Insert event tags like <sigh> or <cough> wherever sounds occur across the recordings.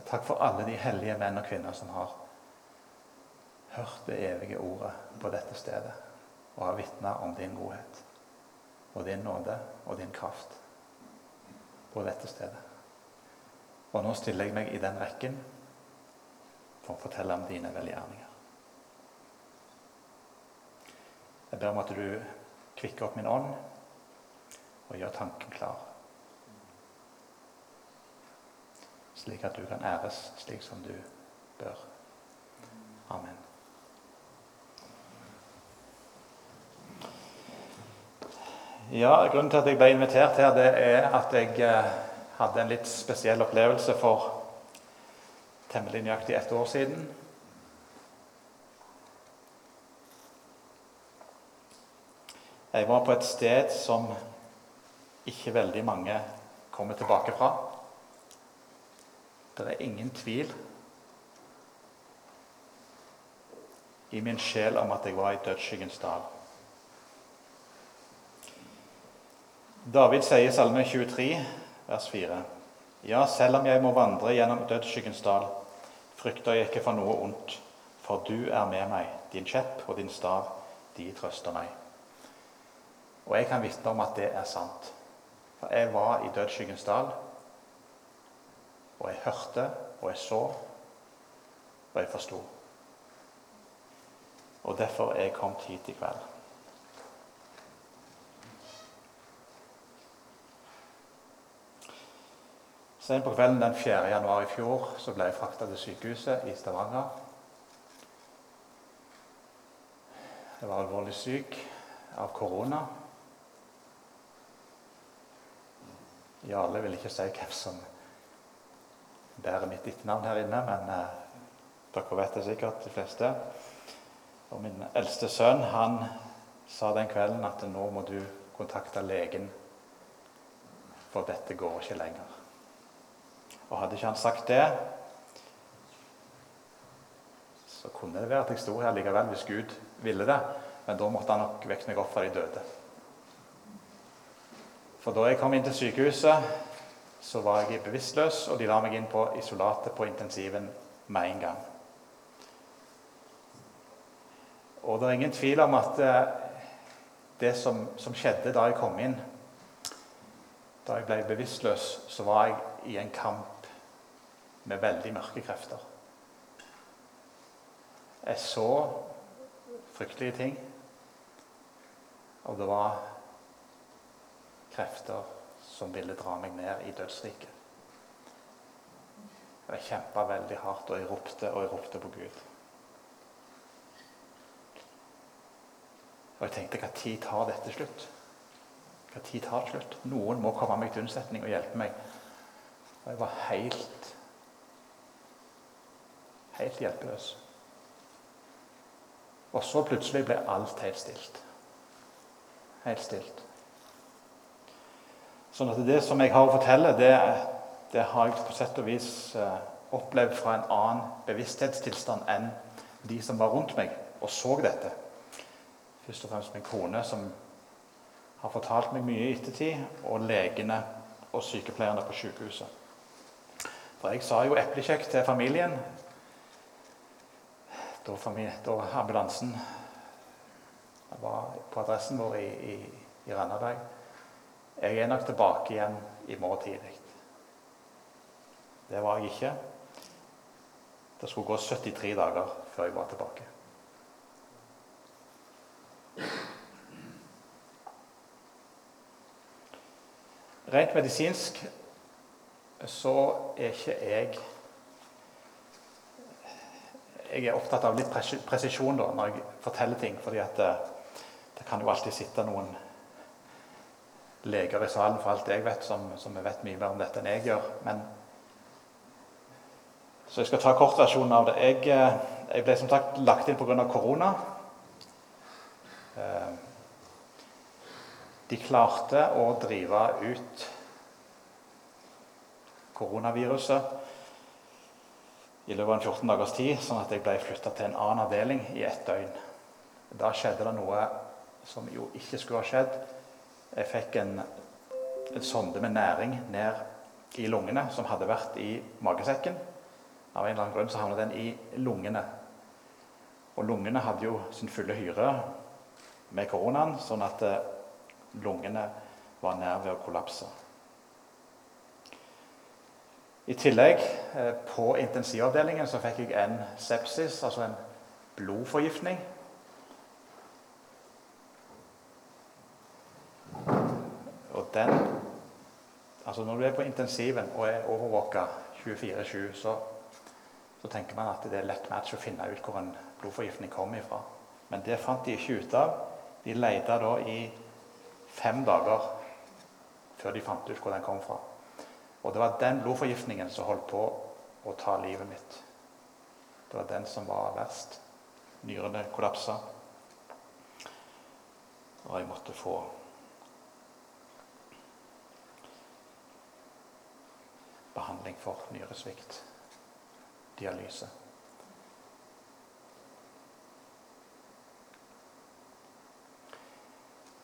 Takk for alle de hellige menn og kvinner som har hørt det evige ordet på dette stedet og har vitna om din godhet og din nåde og din kraft på dette stedet. Og nå stiller jeg meg i den rekken for å fortelle om dine velgjerninger. Jeg ber om at du kvikker opp min ånd og gjør tanken klar. Slik at du kan æres slik som du bør. Amen. Ja, Grunnen til at jeg ble invitert her, det er at jeg eh, hadde en litt spesiell opplevelse for temmelig nøyaktig ett år siden. Jeg var på et sted som ikke veldig mange kommer tilbake fra. Det er ingen tvil i min sjel om at jeg var i dødsskyggens dal. David sier i Salme 23, vers 4.: Ja, selv om jeg må vandre gjennom dødsskyggens dal, frykter jeg ikke for noe ondt, for du er med meg, din kjepp og din stav, de trøster meg. Og jeg kan vitne om at det er sant. For jeg var i dødsskyggens dal, og jeg hørte, og jeg så, og jeg forsto. Og derfor er jeg kommet hit i kveld. Sent på kvelden den 4. januar i fjor så ble jeg frakta til sykehuset i Stavanger. Jeg var alvorlig syk av korona. Jarle vil ikke si hvem som bærer mitt etternavn her inne, men eh, dere vet det sikkert, de fleste. Og min eldste sønn han sa den kvelden at nå må du kontakte legen, for dette går ikke lenger. Og hadde ikke han sagt det, så kunne det være at jeg sto her likevel hvis Gud ville det. Men da måtte han nok vekke meg opp fra de døde. For da jeg kom inn til sykehuset, så var jeg bevisstløs, og de la meg inn på isolatet på intensiven med en gang. Og det er ingen tvil om at eh, det som, som skjedde da jeg kom inn, da jeg ble bevisstløs, så var jeg i en kamp med veldig mørke krefter. Jeg så fryktelige ting, og det var krefter som ville dra meg ned i dødsriket. Jeg kjempa veldig hardt, og jeg ropte og jeg ropte på Gud. Og jeg tenkte hva tid tar dette slutt? Hva tid tar det slutt? Noen må komme meg til unnsetning og hjelpe meg. Og jeg var helt helt hjelpeløs. Og så plutselig ble alt helt stilt. Helt stilt. Sånn at det som jeg har å fortelle, det, det har jeg på sett og vis eh, opplevd fra en annen bevissthetstilstand enn de som var rundt meg og så dette. Først og fremst min kone, som har fortalt meg mye i ettertid, og legene og sykepleierne på sykehuset. For jeg sa jo eplekjekk til familien da, familie, da ambulansen var på adressen vår i, i, i Randaberg. Jeg er nok tilbake igjen i morgen tidlig. Det var jeg ikke. Det skulle gå 73 dager før jeg var tilbake. Rent medisinsk så er ikke jeg Jeg er opptatt av litt presisjon da, når jeg forteller ting. fordi det, det kan jo alltid sitte noen leger i salen, for alt jeg vet, som, som vet mye mer om dette enn jeg gjør. Men, så jeg skal ta kortversjonen av det. Jeg, eh, jeg, ble som sagt lagt inn pga. korona. Eh, de klarte å drive ut koronaviruset i løpet av en 14 dagers tid, sånn at jeg ble flytta til en annen avdeling i ett døgn. Da skjedde det noe som jo ikke skulle ha skjedd. Jeg fikk en, en sonde med næring ned i lungene som hadde vært i magesekken. Av en eller annen grunn så havnet den i lungene. Og lungene hadde jo sin fulle hyre med koronaen, sånn at eh, lungene var nær ved å kollapse. I tillegg, eh, på intensivavdelingen, så fikk jeg en sepsis, altså en blodforgiftning. Og den Altså når du er på intensiven og er overvåka 24-7, så, så, tenker man at det er lett match å finne ut hvor en blodforgiftning kommer ifra. Men det fant de ikke ut av. De leita da i fem dager før de fant ut hvor den kom fra. Og det var den blodforgiftningen som holdt på å ta livet mitt. Det var den som var verst. Nyrene kollapsa. Og jeg måtte få behandling for nyresvikt. Dialyse.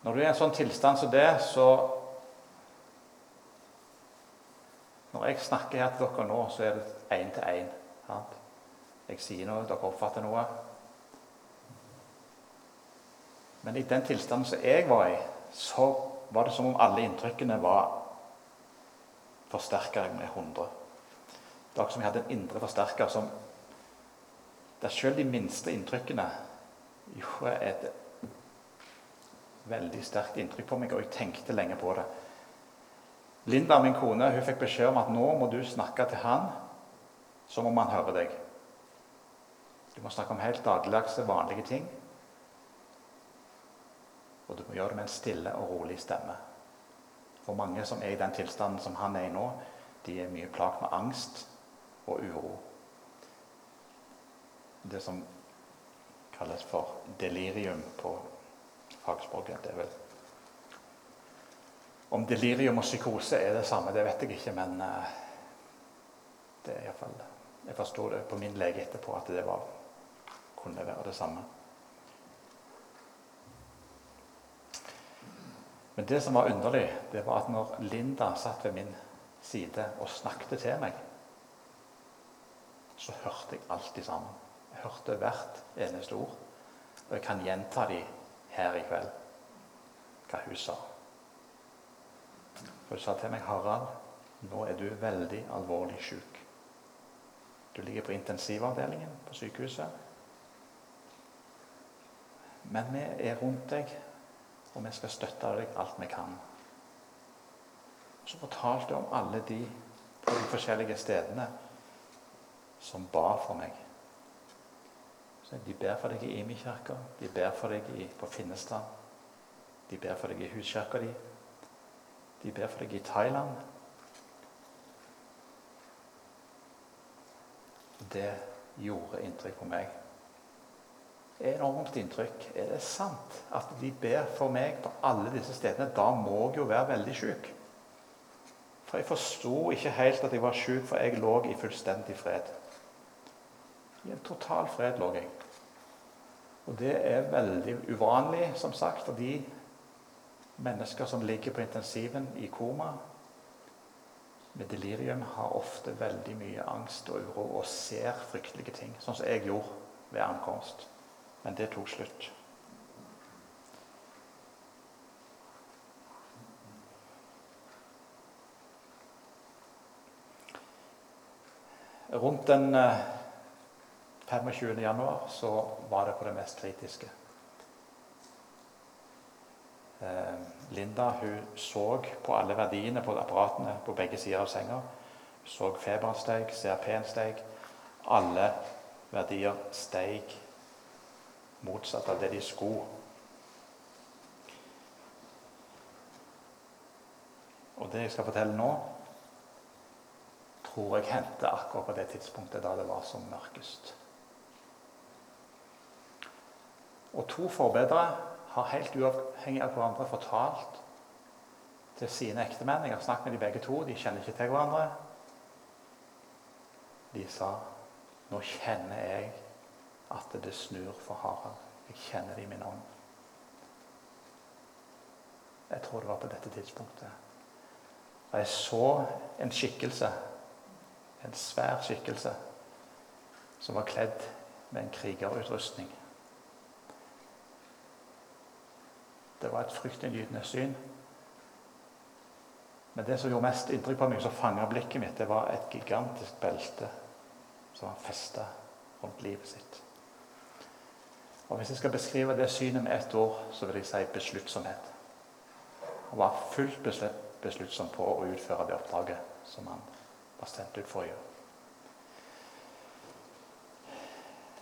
Når du er i en sånn tilstand som det, så Når jeg snakker her til dere nå, så er det én til én. Jeg sier noe, dere oppfatter noe. Men i den tilstanden som jeg var i, så var det som om alle inntrykkene var forsterka med 100. Det er akkurat som jeg hadde en indre forsterker som Der sjøl de minste inntrykkene gjorde et veldig sterkt inntrykk på meg, og jeg tenkte lenge på det. Linda, min kone, hun fikk beskjed om at nå må du snakke til han som om han hører deg. Du må snakke om helt dagligdagse, vanlige ting. Og du må gjøre det med en stille og rolig stemme. For mange som er i den tilstanden som han er i nå, de er mye plaget med angst og uro. Det som kalles for delirium på fagspråket. Det er vel Om delirium og psykose er det samme, det vet jeg ikke, men uh, det er iallfall Jeg forsto det på min lege etterpå at det var, kunne være det samme. Men det som var underlig, det var at når Linda satt ved min side og snakket til meg, så hørte jeg alltid sammen. Jeg hørte hvert eneste ord. Og jeg kan gjenta de her i kveld, hva hun sa. For hun sa til meg, 'Harald, nå er du veldig alvorlig syk.' Du ligger på intensivavdelingen på sykehuset. Men vi er rundt deg og vi skal støtte deg alt vi kan. Så fortalte jeg om alle de på de forskjellige stedene som ba for meg. Så De ber for deg i Imi-kirka, de ber for deg på Finnestrand. De ber for deg i huskirka di. De ber for deg i Thailand. Det gjorde inntrykk på meg enormt inntrykk. Er det sant at de ber for meg på alle disse stedene? Da må jeg jo være veldig syk. For jeg forsto ikke helt at jeg var syk, for jeg lå i fullstendig fred. I en total fred lå jeg. Og det er veldig uvanlig, som sagt, for de mennesker som ligger på intensiven i koma med delirium, har ofte veldig mye angst og uro og ser fryktelige ting, sånn som jeg gjorde ved ankomst. Men det tok slutt. Rundt den 25. Eh, januar så var det på det mest kritiske. Eh, Linda hun så på alle verdiene på apparatene på begge sider av senga. Hun så feberen steg, CRP-en steg. Alle verdier steig motsatt av det de skulle. Og det jeg skal fortelle nå, tror jeg hendte akkurat på det tidspunktet da det var som mørkest. Og to forbedere har helt uavhengig av hverandre fortalt til sine ektemenn Jeg har snakket med de begge to, de kjenner ikke til hverandre. De sa nå kjenner jeg at det snur for Harald. Jeg kjenner det i min ånd. Jeg tror det var på dette tidspunktet. Og jeg så en skikkelse, en svær skikkelse, som var kledd med en krigerutrustning. Det var et fryktinngytende syn. Men det som gjorde mest inntrykk på meg, som fanga blikket mitt, det var et gigantisk belte som han festa rundt livet sitt. Og Hvis jeg skal beskrive det synet med ett ord, så vil jeg si besluttsomhet. Han var fullt besluttsom på å utføre det oppdraget som han var sendt ut for å gjøre.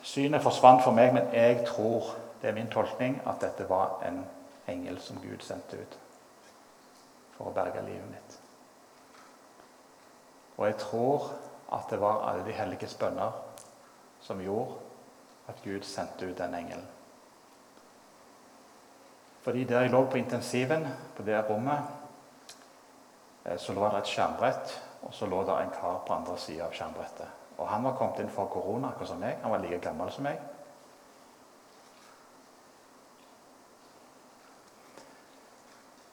Synet forsvant for meg, men jeg tror, det er min tolkning, at dette var en engel som Gud sendte ut for å berge livet mitt. Og jeg tror at det var alle de helliges bønner som gjorde at Gud sendte ut den engelen. Fordi der jeg lå på intensiven, på det rommet, eh, så lå det et skjermbrett, og så lå det en kar på andre sida av skjermbrettet. Og Han var kommet inn for korona, akkurat som meg. Han var like gammel som meg.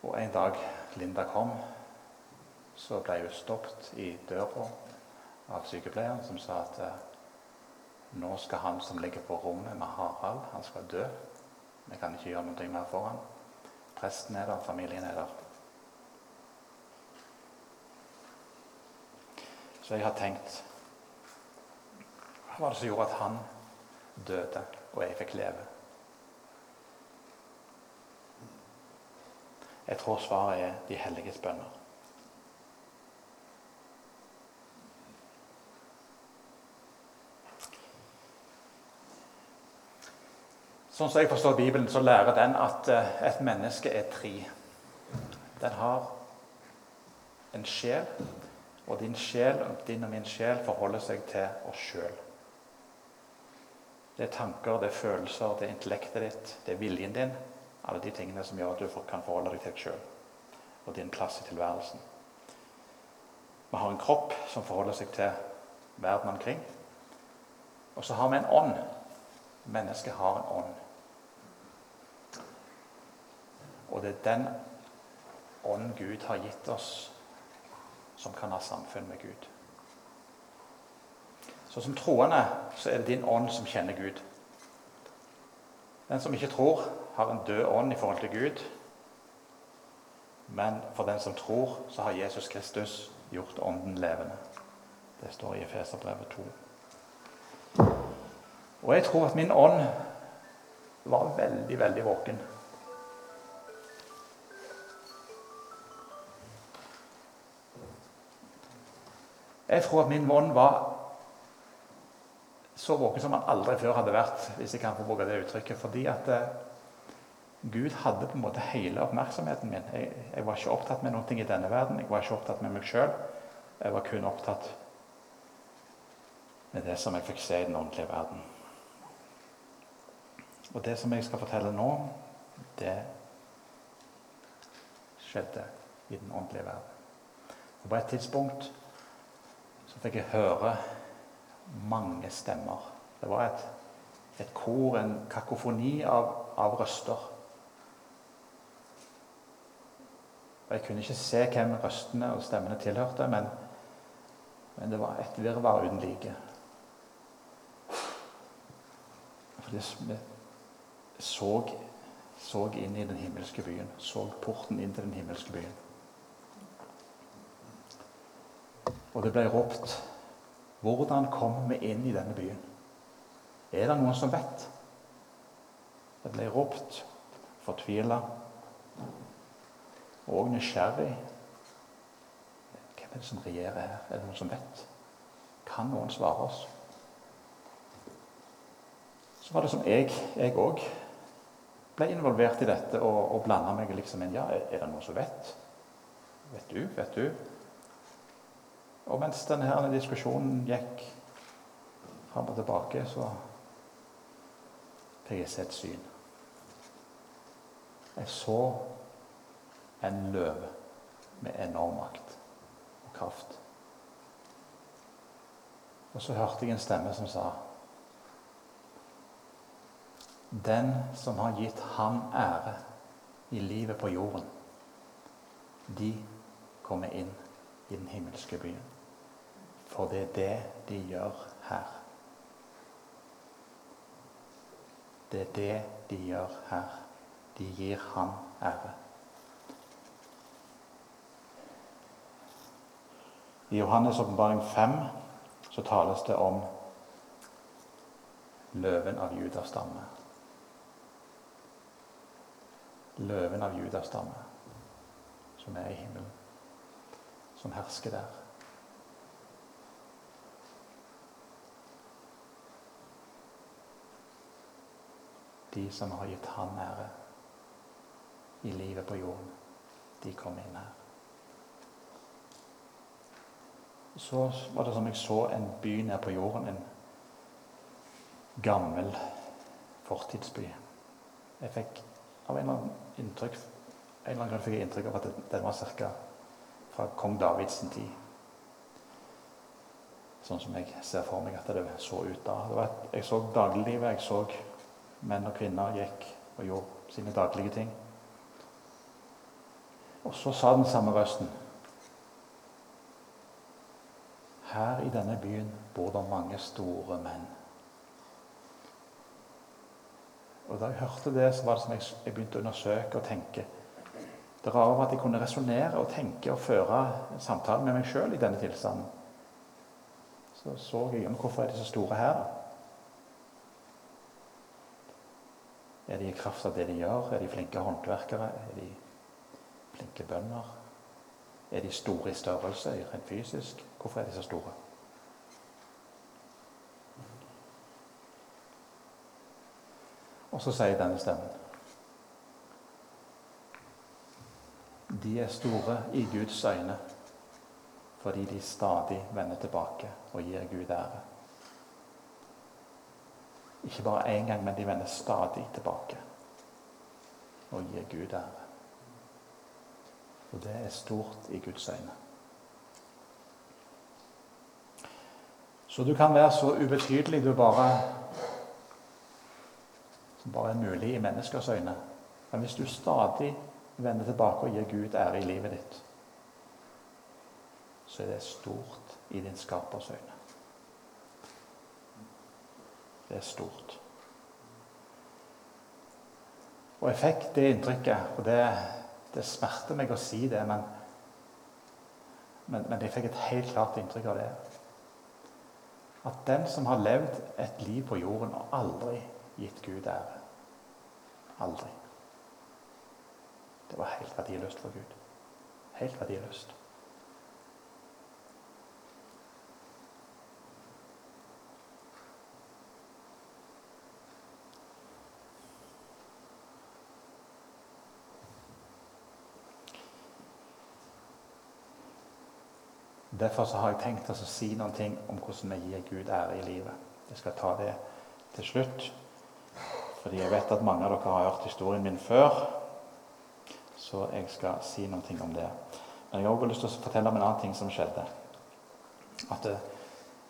Og en dag Linda kom, så ble hun stoppet i døra av sykepleieren, som sa at eh, nå skal han som ligger på rommet med Harald, han skal dø. Vi kan ikke gjøre noe mer for han. Presten er der, familien er der. Så jeg har tenkt Hva var det som gjorde at han døde, og jeg fikk leve? Jeg tror svaret er de helliges bønner. Sånn som jeg forstår Bibelen, så lærer den at eh, et menneske er tre. Den har en sjel, og din sjel, din og min sjel forholder seg til oss sjøl. Det er tanker, det er følelser, det er intellektet ditt, det er viljen din. Alle de tingene som gjør at du kan forholde deg til deg sjøl og din plass i tilværelsen. Vi har en kropp som forholder seg til verden omkring. Og så har vi en ånd. Mennesket har en ånd. Og det er den ånd Gud har gitt oss, som kan ha samfunn med Gud. Så som troende så er det din ånd som kjenner Gud. Den som ikke tror, har en død ånd i forhold til Gud. Men for den som tror, så har Jesus Kristus gjort ånden levende. Det står i Efeserbrevet 2. Og jeg tror at min ånd var veldig, veldig våken. Jeg tror at min ånd var så våken som han aldri før hadde vært, hvis jeg kan få bruke det uttrykket. Fordi at eh, Gud hadde på en måte hele oppmerksomheten min. Jeg, jeg, var ikke opptatt med noe i denne verden. Jeg var ikke opptatt med meg sjøl. Jeg var kun opptatt med det som jeg fikk se i den åndelige verden. Og det som jeg skal fortelle nå, det skjedde i den åndelige verden. Og på et tidspunkt så fikk jeg høre mange stemmer. Det var et, et kor, en kakofoni av, av røster. Og Jeg kunne ikke se hvem røstene og stemmene tilhørte, men, men det var et virvar uten like. Vi så, så inn i den himmelske byen. Så porten inn til den himmelske byen. Og det ble ropt Hvordan kommer vi inn i denne byen? Er det noen som vet? Det ble ropt fortvila og nysgjerrig. Hvem er det som regjerer her? Er det noen som vet? Kan noen svare oss? Så var det som jeg òg ble involvert i dette og, og blanda meg liksom inn. Ja, er det noen som vet? Vet du? Vet du? Og mens denne diskusjonen gikk fram og tilbake, så fikk jeg se et syn. Jeg så en løve med enorm makt og kraft. Og så hørte jeg en stemme som sa Den som har gitt ham ære i livet på jorden, de kommer inn i den himmelske byen. For det er det de gjør her. Det er det de gjør her. De gir ham ære. I Johannes' åpenbaring 5 så tales det om løven av Judas stamme. Løven av Judas stamme, som er i himmelen, som hersker der. De som har gitt Han ære i livet på jorden, de kom inn her. Så var det som jeg så en by nede på jorden. En gammel fortidsby. Jeg fikk av en eller annen inntrykk en eller annen grunn fikk jeg inntrykk av at den var ca. fra kong Davids tid. Sånn som jeg ser for meg at det så ut da. Et, jeg så dagliglivet. Jeg så menn og kvinner gikk og gjorde sine daglige ting. Og så sa den samme røsten Her i denne byen bor det mange store menn. Og Da jeg hørte det, så var det som jeg, jeg begynte å undersøke og tenke. Det rare var at jeg kunne resonnere og tenke og føre samtalen med meg sjøl i denne tilstanden. Så så jeg igjen hvorfor er de så store her. Er de i kraft av det de gjør? Er de flinke håndverkere? Er de flinke bønder? Er de store i størrelse, rent fysisk? Hvorfor er de så store? Og så sier denne stemmen De er store i Guds øyne fordi de stadig vender tilbake og gir Gud ære. Ikke bare én gang, men de vender stadig tilbake og gir Gud ære. Og det er stort i Guds øyne. Så du kan være så ubetydelig du bare som bare er mulig i menneskers øyne. Men hvis du stadig vender tilbake og gir Gud ære i livet ditt, så er det stort i din skapers øyne. Det er stort. Og jeg fikk det inntrykket, og det, det smerter meg å si det, men, men, men jeg fikk et helt klart inntrykk av det. At den som har levd et liv på jorden og aldri gitt Gud ære Aldri. Det var helt verdiløst for Gud. Helt verdiløst. Derfor har jeg tenkt å si noen ting om hvordan vi gir Gud ære i livet. Jeg skal ta det til slutt, fordi jeg vet at mange av dere har hørt historien min før. Så jeg skal si noe om det. Men jeg har også lyst til å fortelle om en annen ting som skjedde. At eh,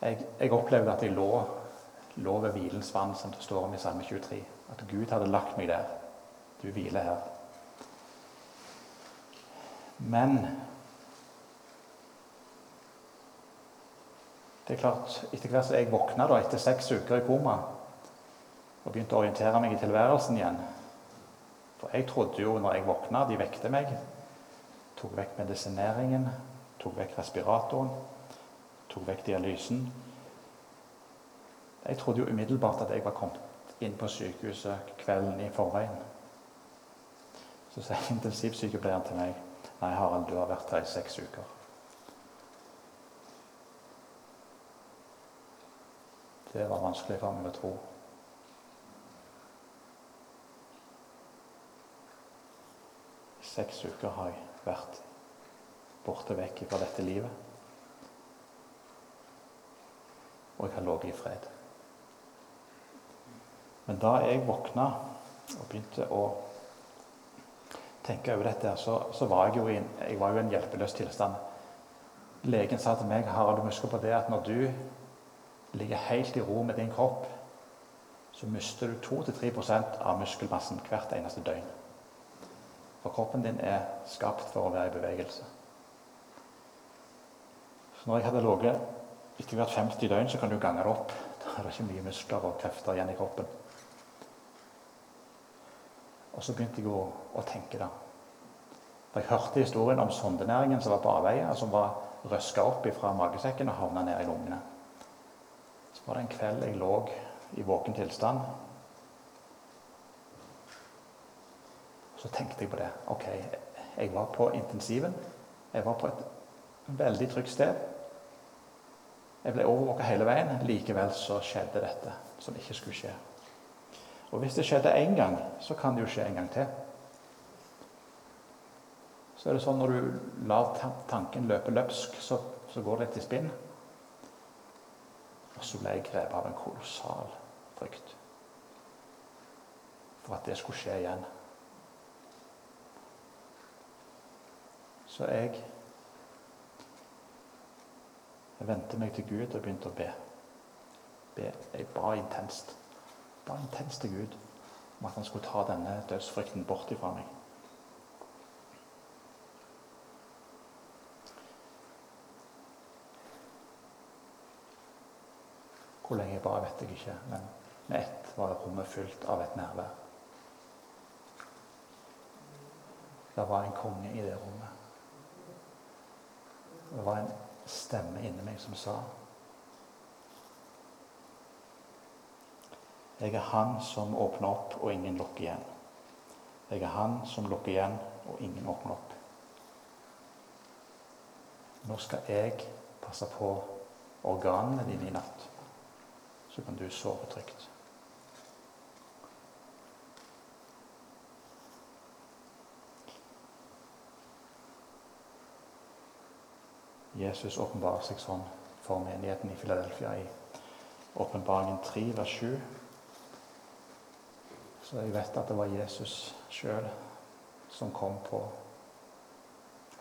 jeg, jeg opplevde at jeg lå, lå ved hvilens vann, som det står om i Salme 23. At Gud hadde lagt meg der. Du hviler her. Men Det er klart, Etter hvert som jeg våkna etter seks uker i koma og begynte å orientere meg i tilværelsen igjen For jeg trodde jo når jeg våkna De vekte meg. Tok vekk medisineringen, tok vekk respiratoren, tok vekk dialysen. Jeg trodde jo umiddelbart at jeg var kommet inn på sykehuset kvelden i forveien. Så sier <laughs> intensivsykepleieren til meg Nei, Harald, du har vært her i seks uker. Det var vanskelig for meg å tro. Seks uker har jeg vært borte vekk fra dette livet. Og jeg har ligget i fred. Men da jeg våkna og begynte å tenke over dette, så, så var jeg jo i en, jeg var jo en hjelpeløs tilstand. Legen sa til meg Harald, du må på det at når du ligger helt i ro med din kropp, så mister du 2-3% av muskelmassen hvert eneste døgn. For kroppen din er skapt for å være i bevegelse. Så når jeg hadde ligget etter hvert 50 døgn, så kan du gange det opp. Da er det ikke mye muskler og krefter igjen i kroppen. Og så begynte jeg å, å tenke, da. For jeg hørte historien om sondenæringen som var på avveie, som var røska opp fra magesekken og havna ned i lungene. Så var det en kveld jeg lå i våken tilstand. Så tenkte jeg på det. Ok, jeg var på intensiven. Jeg var på et veldig trygt sted. Jeg ble overvåka hele veien. Likevel så skjedde dette som ikke skulle skje. Og hvis det skjedde én gang, så kan det jo skje en gang til. Så er det sånn når du lar tanken løpe løpsk, så, så går det litt i spinn. Og så ble jeg grepet av en kolossal frykt for at det skulle skje igjen. Så jeg jeg vendte meg til Gud og begynte å be. be. Jeg ba intenst. Ba intenst til Gud om at han skulle ta denne dødsfrykten bort ifra meg. Hvor lenge jeg ba, vet jeg ikke, men med ett var rommet fylt av et nærvær. Det var en konge i det rommet. Det var en stemme inni meg som sa Jeg er han som åpner opp, og ingen lukker igjen. Jeg er han som lukker igjen, og ingen åpner opp. Nå skal jeg passe på organene dine i natt, så kan du sove trygt. Jesus åpenbarer seg sånn for menigheten i Filadelfia i Åpenbaringen 3, vers 7. Så jeg vet at det var Jesus sjøl som kom på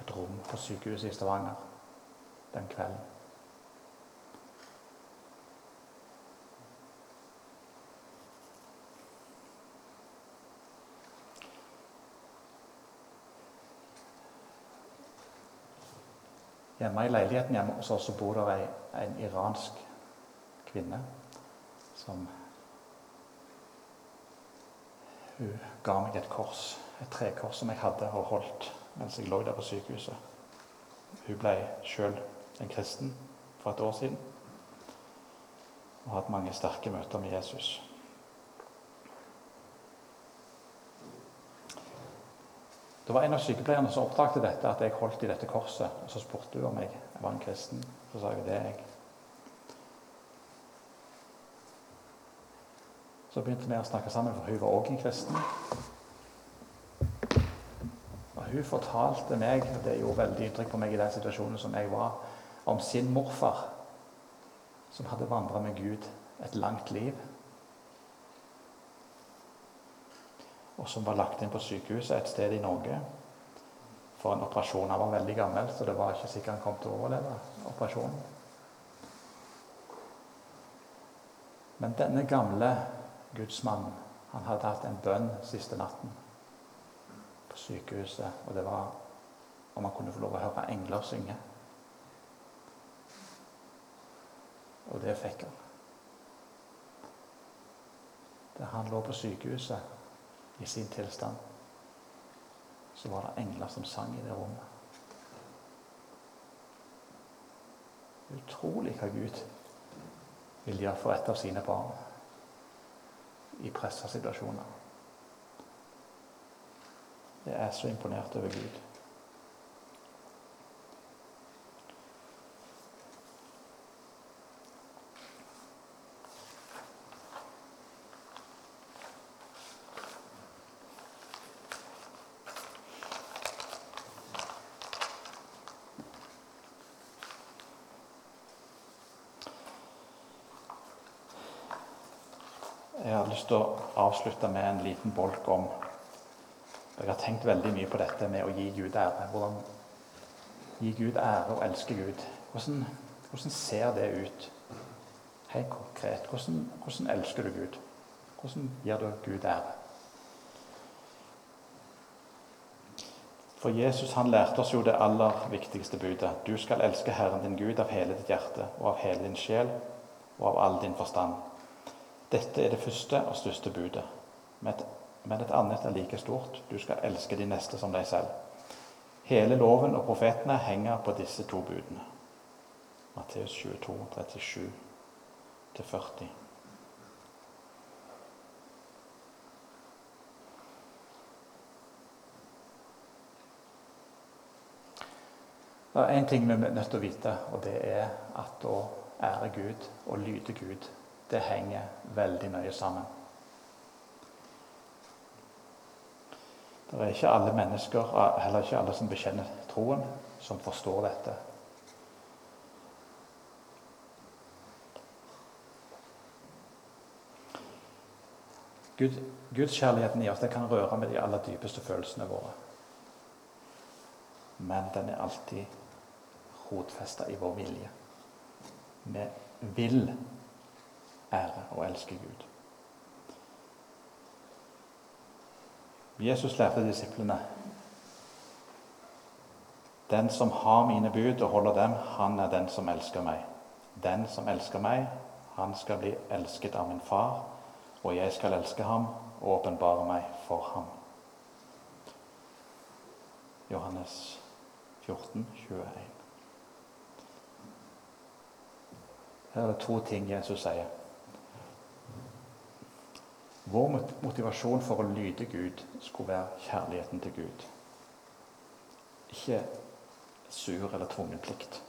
et rom på sykehuset i Stavanger den kvelden. Hjemme i leiligheten hjemme hos oss bor det ei, en iransk kvinne som Hun ga meg et kors, et trekors som jeg hadde og holdt mens jeg lå der på sykehuset. Hun ble sjøl en kristen for et år siden og har hatt mange sterke møter med Jesus. Det var en av sykepleierne som oppdaget dette, at jeg holdt i dette korset. og Så spurte hun om jeg var en kristen. Så sa jeg det er jeg. Så begynte vi å snakke sammen, for hun var òg en kristen. Og hun fortalte meg, og det gjorde veldig inntrykk på meg i den situasjonen som jeg var, om sin morfar, som hadde vandra med Gud et langt liv. Og som var lagt inn på sykehuset et sted i Norge for en operasjon. Han var veldig gammel, så det var ikke sikkert han kom til å overleve operasjonen. Men denne gamle gudsmannen han hadde hatt en bønn siste natten på sykehuset, og det var om han kunne få lov å høre engler synge. Og det fikk han. Da han lå på sykehuset i sin tilstand, så var det engler som sang i det rommet. Utrolig hva Gud vil gjøre for et av sine barn i pressa situasjoner. Jeg er så imponert over Gud. Jeg har lyst til å avslutte med en liten bolk om Jeg har tenkt veldig mye på dette med å gi Gud ære. Hvordan gi Gud ære og elske Gud. Hvordan, hvordan ser det ut helt konkret? Hvordan, hvordan, elsker du Gud? Hvordan gir du Gud ære? For Jesus han lærte oss jo det aller viktigste budet. Du skal elske Herren din Gud av hele ditt hjerte og av hele din sjel og av all din forstand. Dette er det første og største budet. Men et annet er like stort. Du skal elske de neste som deg selv. Hele loven og profetene henger på disse to budene. Matteus 22, 37-40. Det er én ting vi er nødt til å vite, og det er at å ære Gud og lyde Gud, det henger veldig nøye sammen. Det er ikke alle mennesker, heller ikke alle som bekjenner troen, som forstår dette. Gud, Gudskjærligheten i oss det kan røre med de aller dypeste følelsene våre. Men den er alltid rotfesta i vår vilje. Vi vil ære og elske Gud. Jesus lærte disiplene Den som har mine bud og holder dem, han er den som elsker meg. Den som elsker meg, han skal bli elsket av min far, og jeg skal elske ham og åpenbare meg for ham. Johannes 14, 21. Her er det to ting Jesus sier. Vår motivasjon for å lyde Gud skulle være kjærligheten til Gud. Ikke sur eller tvungen plikt.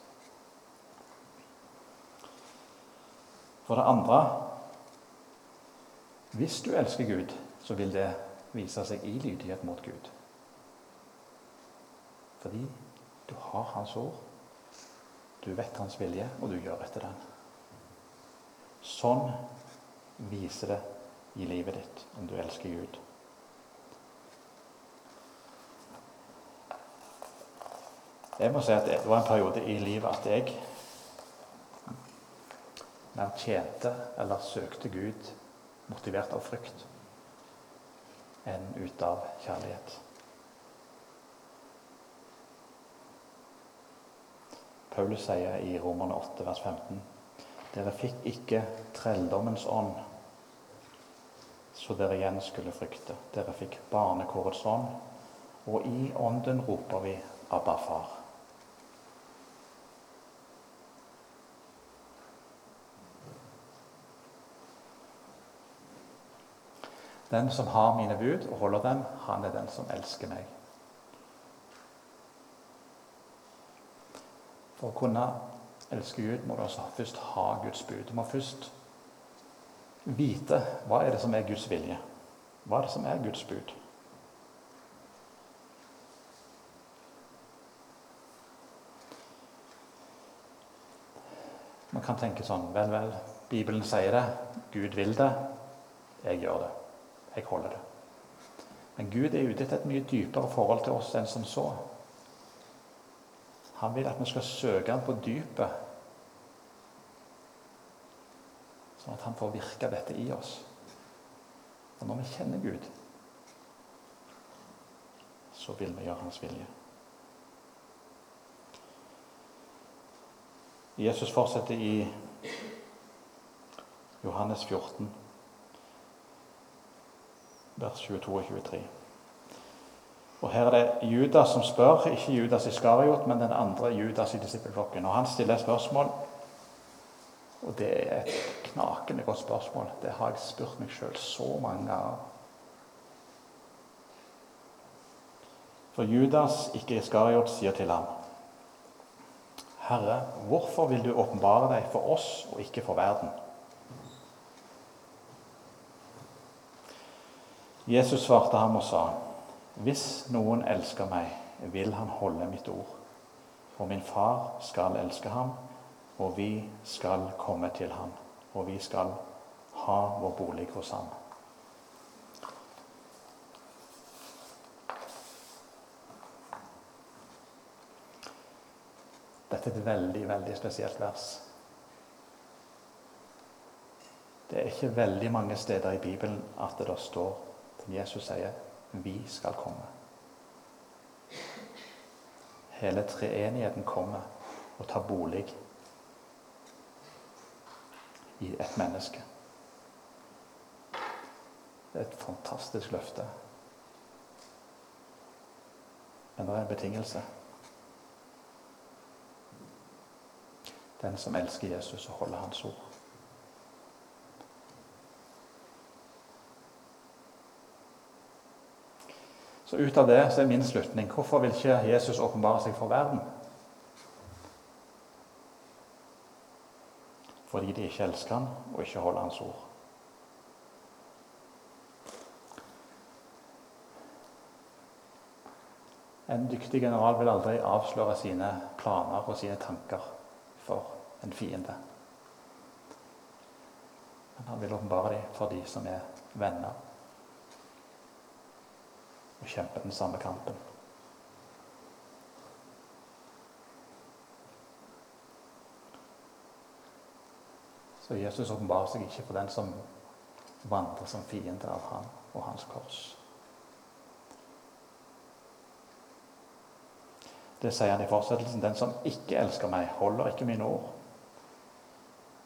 For det andre Hvis du elsker Gud, så vil det vise seg i lydighet mot Gud. Fordi du har Hans ord, du vet Hans vilje, og du gjør etter den. Sånn viser det i livet ditt om du elsker Gud. Jeg må si at Det var en periode i livet at jeg mer tjente eller søkte Gud motivert av frykt enn ut av kjærlighet. Paulus sier i Romerne 8, vers 15.: Dere fikk ikke trelldommens ånd så dere igjen skulle frykte. Dere fikk barnekårets ånd, og i ånden roper vi Abba, far. Den som har mine bud og holder dem, han er den som elsker meg. For å kunne elske Gud må du også først ha Guds bud. Du må først vite hva er det som er Guds vilje. Hva er det som er Guds bud? Man kan tenke sånn Vel, vel, Bibelen sier det. Gud vil det. Jeg gjør det. Jeg holder det. Men Gud er ute etter et mye dypere forhold til oss enn som så. Han vil at vi skal søke ham på dypet Sånn at han får virke dette i oss. Og når vi kjenner Gud, så vil vi gjøre hans vilje. Jesus fortsetter i Johannes 14, vers 22 og 23. Og Her er det Judas som spør, ikke Judas Iskariot, men den andre Judas i disippelflokken. Og Han stiller et spørsmål, og det er et knakende godt spørsmål. Det har jeg spurt meg sjøl så mange ganger. For Judas, ikke Iskariot, sier til ham Herre, hvorfor vil du åpenbare deg for oss og ikke for verden? Jesus svarte ham og sa, Hvis noen elsker meg, vil han holde mitt ord. 'For min far skal elske ham, og vi skal komme til ham og vi skal ha vår bolig hos ham. Dette er et veldig, veldig spesielt vers. Det er ikke veldig mange steder i Bibelen at det står at Jesus sier 'vi skal komme'. Hele treenigheten kommer og tar bolig i et menneske. Det er et fantastisk løfte. Men det er en betingelse. Den som elsker Jesus og holder hans ord. Så ut av det så er min slutning hvorfor vil ikke Jesus åpenbare seg for verden? Fordi de ikke elsker han og ikke holder hans ord. En dyktig general vil aldri avsløre sine planer og sine tanker for en fiende. Men han vil åpenbare dem for de som er venner og kjemper den samme kampen. Så Jesus åpenbarer seg ikke for den som vandrer som fiende av han og hans kors. Det sier han i fortsettelsen. Den som ikke elsker meg, holder ikke mine ord.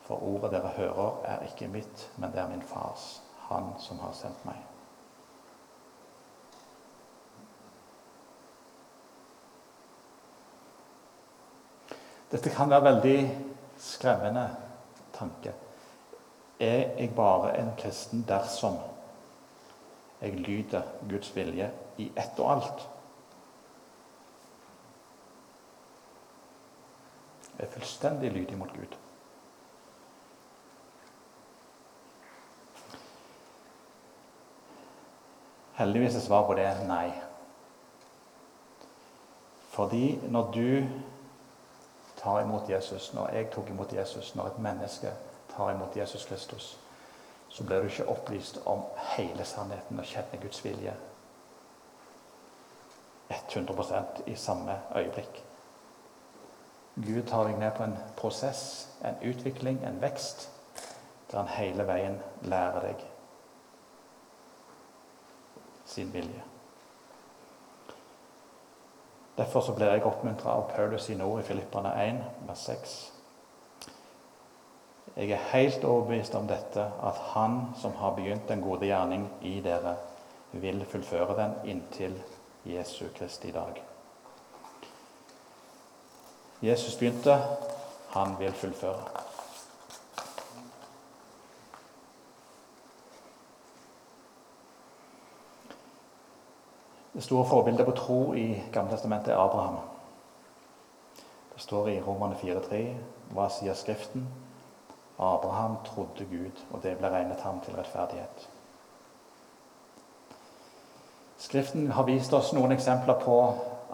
For ordet dere hører, er ikke mitt, men det er min fars, han som har sendt meg. Dette kan være veldig skremmende tanke. Er jeg bare en kristen dersom jeg lyder Guds vilje i ett og alt? Jeg er fullstendig lydig mot Gud. Heldigvis er svaret på det nei. Fordi når du tar imot Jesus, når jeg tok imot Jesus, når et menneske tar imot Jesus Kristus, så blir du ikke opplyst om hele sannheten og kjenner Guds vilje 100% i samme øyeblikk. Gud tar deg med på en prosess, en utvikling, en vekst, der han hele veien lærer deg sin vilje. Derfor så blir jeg oppmuntra av Paulus sine ord i Filippane 1, vers 6. Jeg er helt overbevist om dette, at Han som har begynt den gode gjerning i dere, vil fullføre den inntil Jesu Kristi dag. Jesus begynte, han vil fullføre. Det store forbildet på tro i Gamletestamentet er Abraham. Det står i Romerne 4,3 hva sier Skriften? Abraham trodde Gud, og det ble regnet ham til rettferdighet. Skriften har vist oss noen eksempler på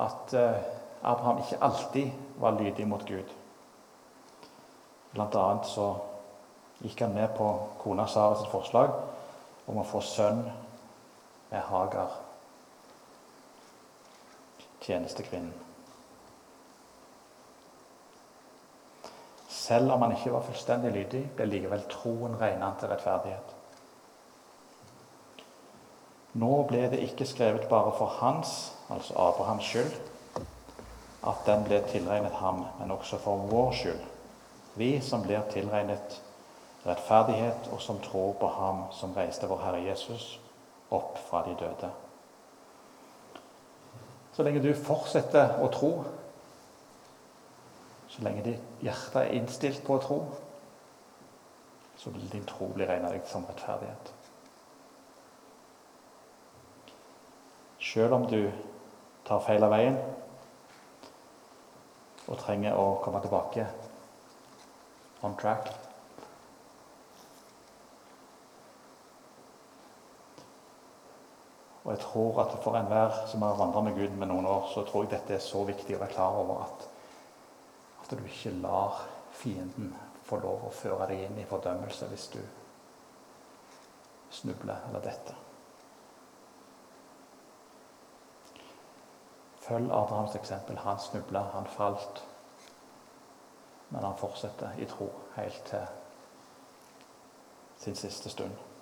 at eh, Abraham ikke alltid var lydig mot Gud. Blant annet så gikk han med på kona Saras forslag om å få sønn med Hagar, tjenestekvinnen. Selv om han ikke var fullstendig lydig, ble likevel troen regnet til rettferdighet. Nå ble det ikke skrevet bare for hans, altså Abrahams skyld, at den ble tilregnet ham, men også for vår skyld. Vi som blir tilregnet rettferdighet, og som tror på Ham som reiste vår Herre Jesus opp fra de døde. Så lenge du fortsetter å tro, så lenge ditt hjerte er innstilt på å tro, så vil din tro bli regnet deg som rettferdighet. Selv om du tar feil av veien, og trenger å komme tilbake on track. Og jeg tror at for enhver som har vandra med Gud med noen år, så tror jeg dette er så viktig å være klar over at, at du ikke lar fienden få lov å føre deg inn i fordømmelse hvis du snubler eller detter. Følg Abrahams eksempel. Han snubla, han falt. Men han fortsetter i tro helt til sin siste stund.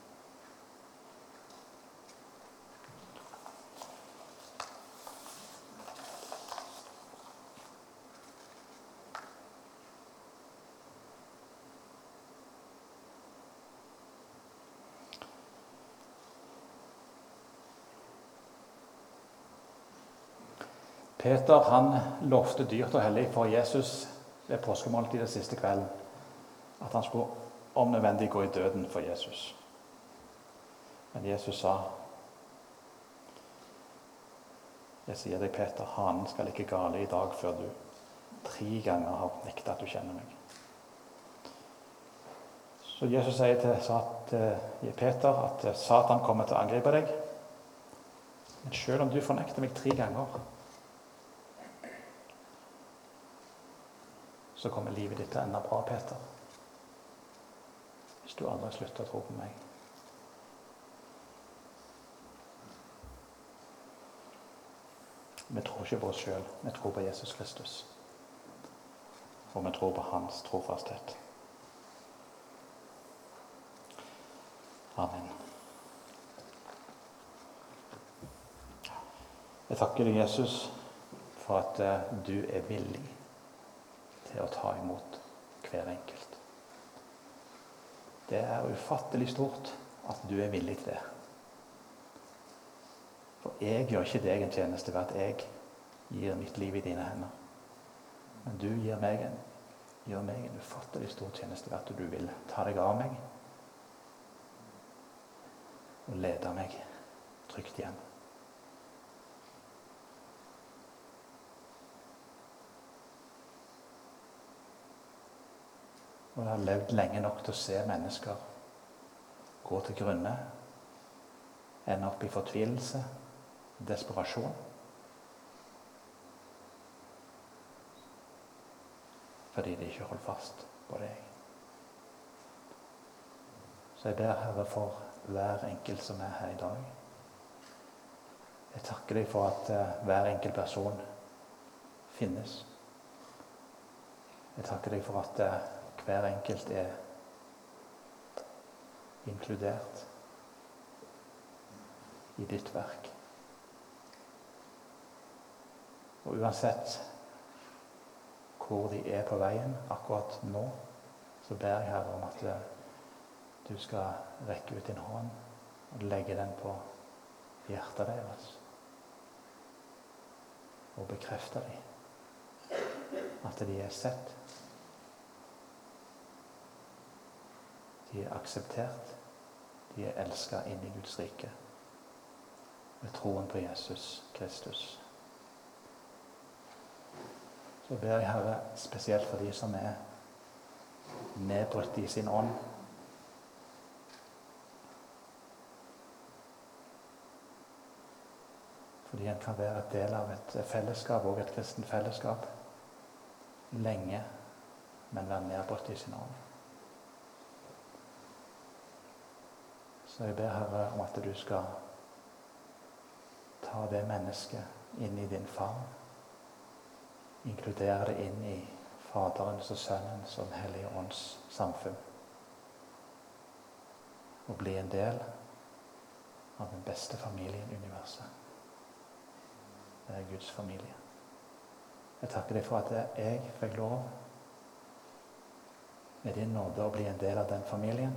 Peter han lovte dyrt og hellig for Jesus ved påskemåltidet siste kvelden at han skulle om nødvendig gå i døden for Jesus. Men Jesus sa Jeg sier deg, Peter, hanen skal ikke gale i dag før du tre ganger har nekta at du kjenner meg. Så Jesus sier til Peter at Satan kommer til å angripe deg. Men selv om du fornekter meg tre ganger, så kommer livet ditt til å ende bra, Peter. Hvis du aldri slutter å tro på meg. Vi tror ikke på oss sjøl, vi tror på Jesus Kristus. Og vi tror på hans trofasthet. Amen. Jeg takker deg, Jesus, for at eh, du er villig til å ta imot hver enkelt. Det er ufattelig stort at du er villig til det. For jeg gjør ikke deg en tjeneste ved at jeg gir mitt liv i dine hender. Men du gir meg en, gjør meg en ufattelig stor tjeneste ved at du vil ta deg av meg og lede meg trygt hjem. Og har levd lenge nok til å se mennesker gå til grunne, ende opp i fortvilelse desperasjon. Fordi de ikke holder fast på deg. Så jeg ber Herre for hver enkelt som er her i dag. Jeg takker deg for at uh, hver enkelt person finnes. Jeg takker deg for at uh, hver enkelt er inkludert i ditt verk. Og uansett hvor de er på veien akkurat nå, så ber jeg Herre om at eh, du skal rekke ut din hånd og legge den på hjertet deres. Og bekrefte dem at de er sett. De er akseptert. De er elska inn i Guds rike ved troen på Jesus Kristus. Så ber jeg Herre spesielt for de som er nedbrutt i sin ånd. Fordi en kan være et del av et fellesskap, og et kristent fellesskap, lenge, men være nedbrutt i sin ånd. Så jeg ber Herre om at du skal ta det mennesket inn i din favn inkludere det inn i Faderens og Sønnens og Den hellige ånds samfunn. Og bli en del av den beste familien i universet. Det er Guds familie. Jeg takker deg for at jeg fikk lov med din nåde å bli en del av den familien.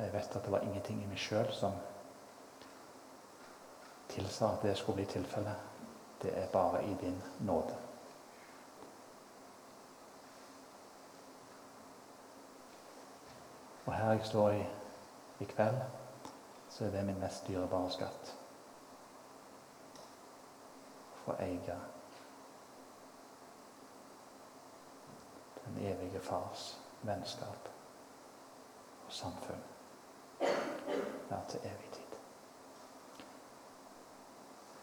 Jeg vet at det var ingenting i meg sjøl som tilsa at det skulle bli tilfellet. Det er bare i din nåde. Og her jeg står i, i kveld, så er det min mest dyrebare skatt. Få eie den evige Fars vennskap og samfunn. Være til evig tid.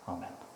Amen.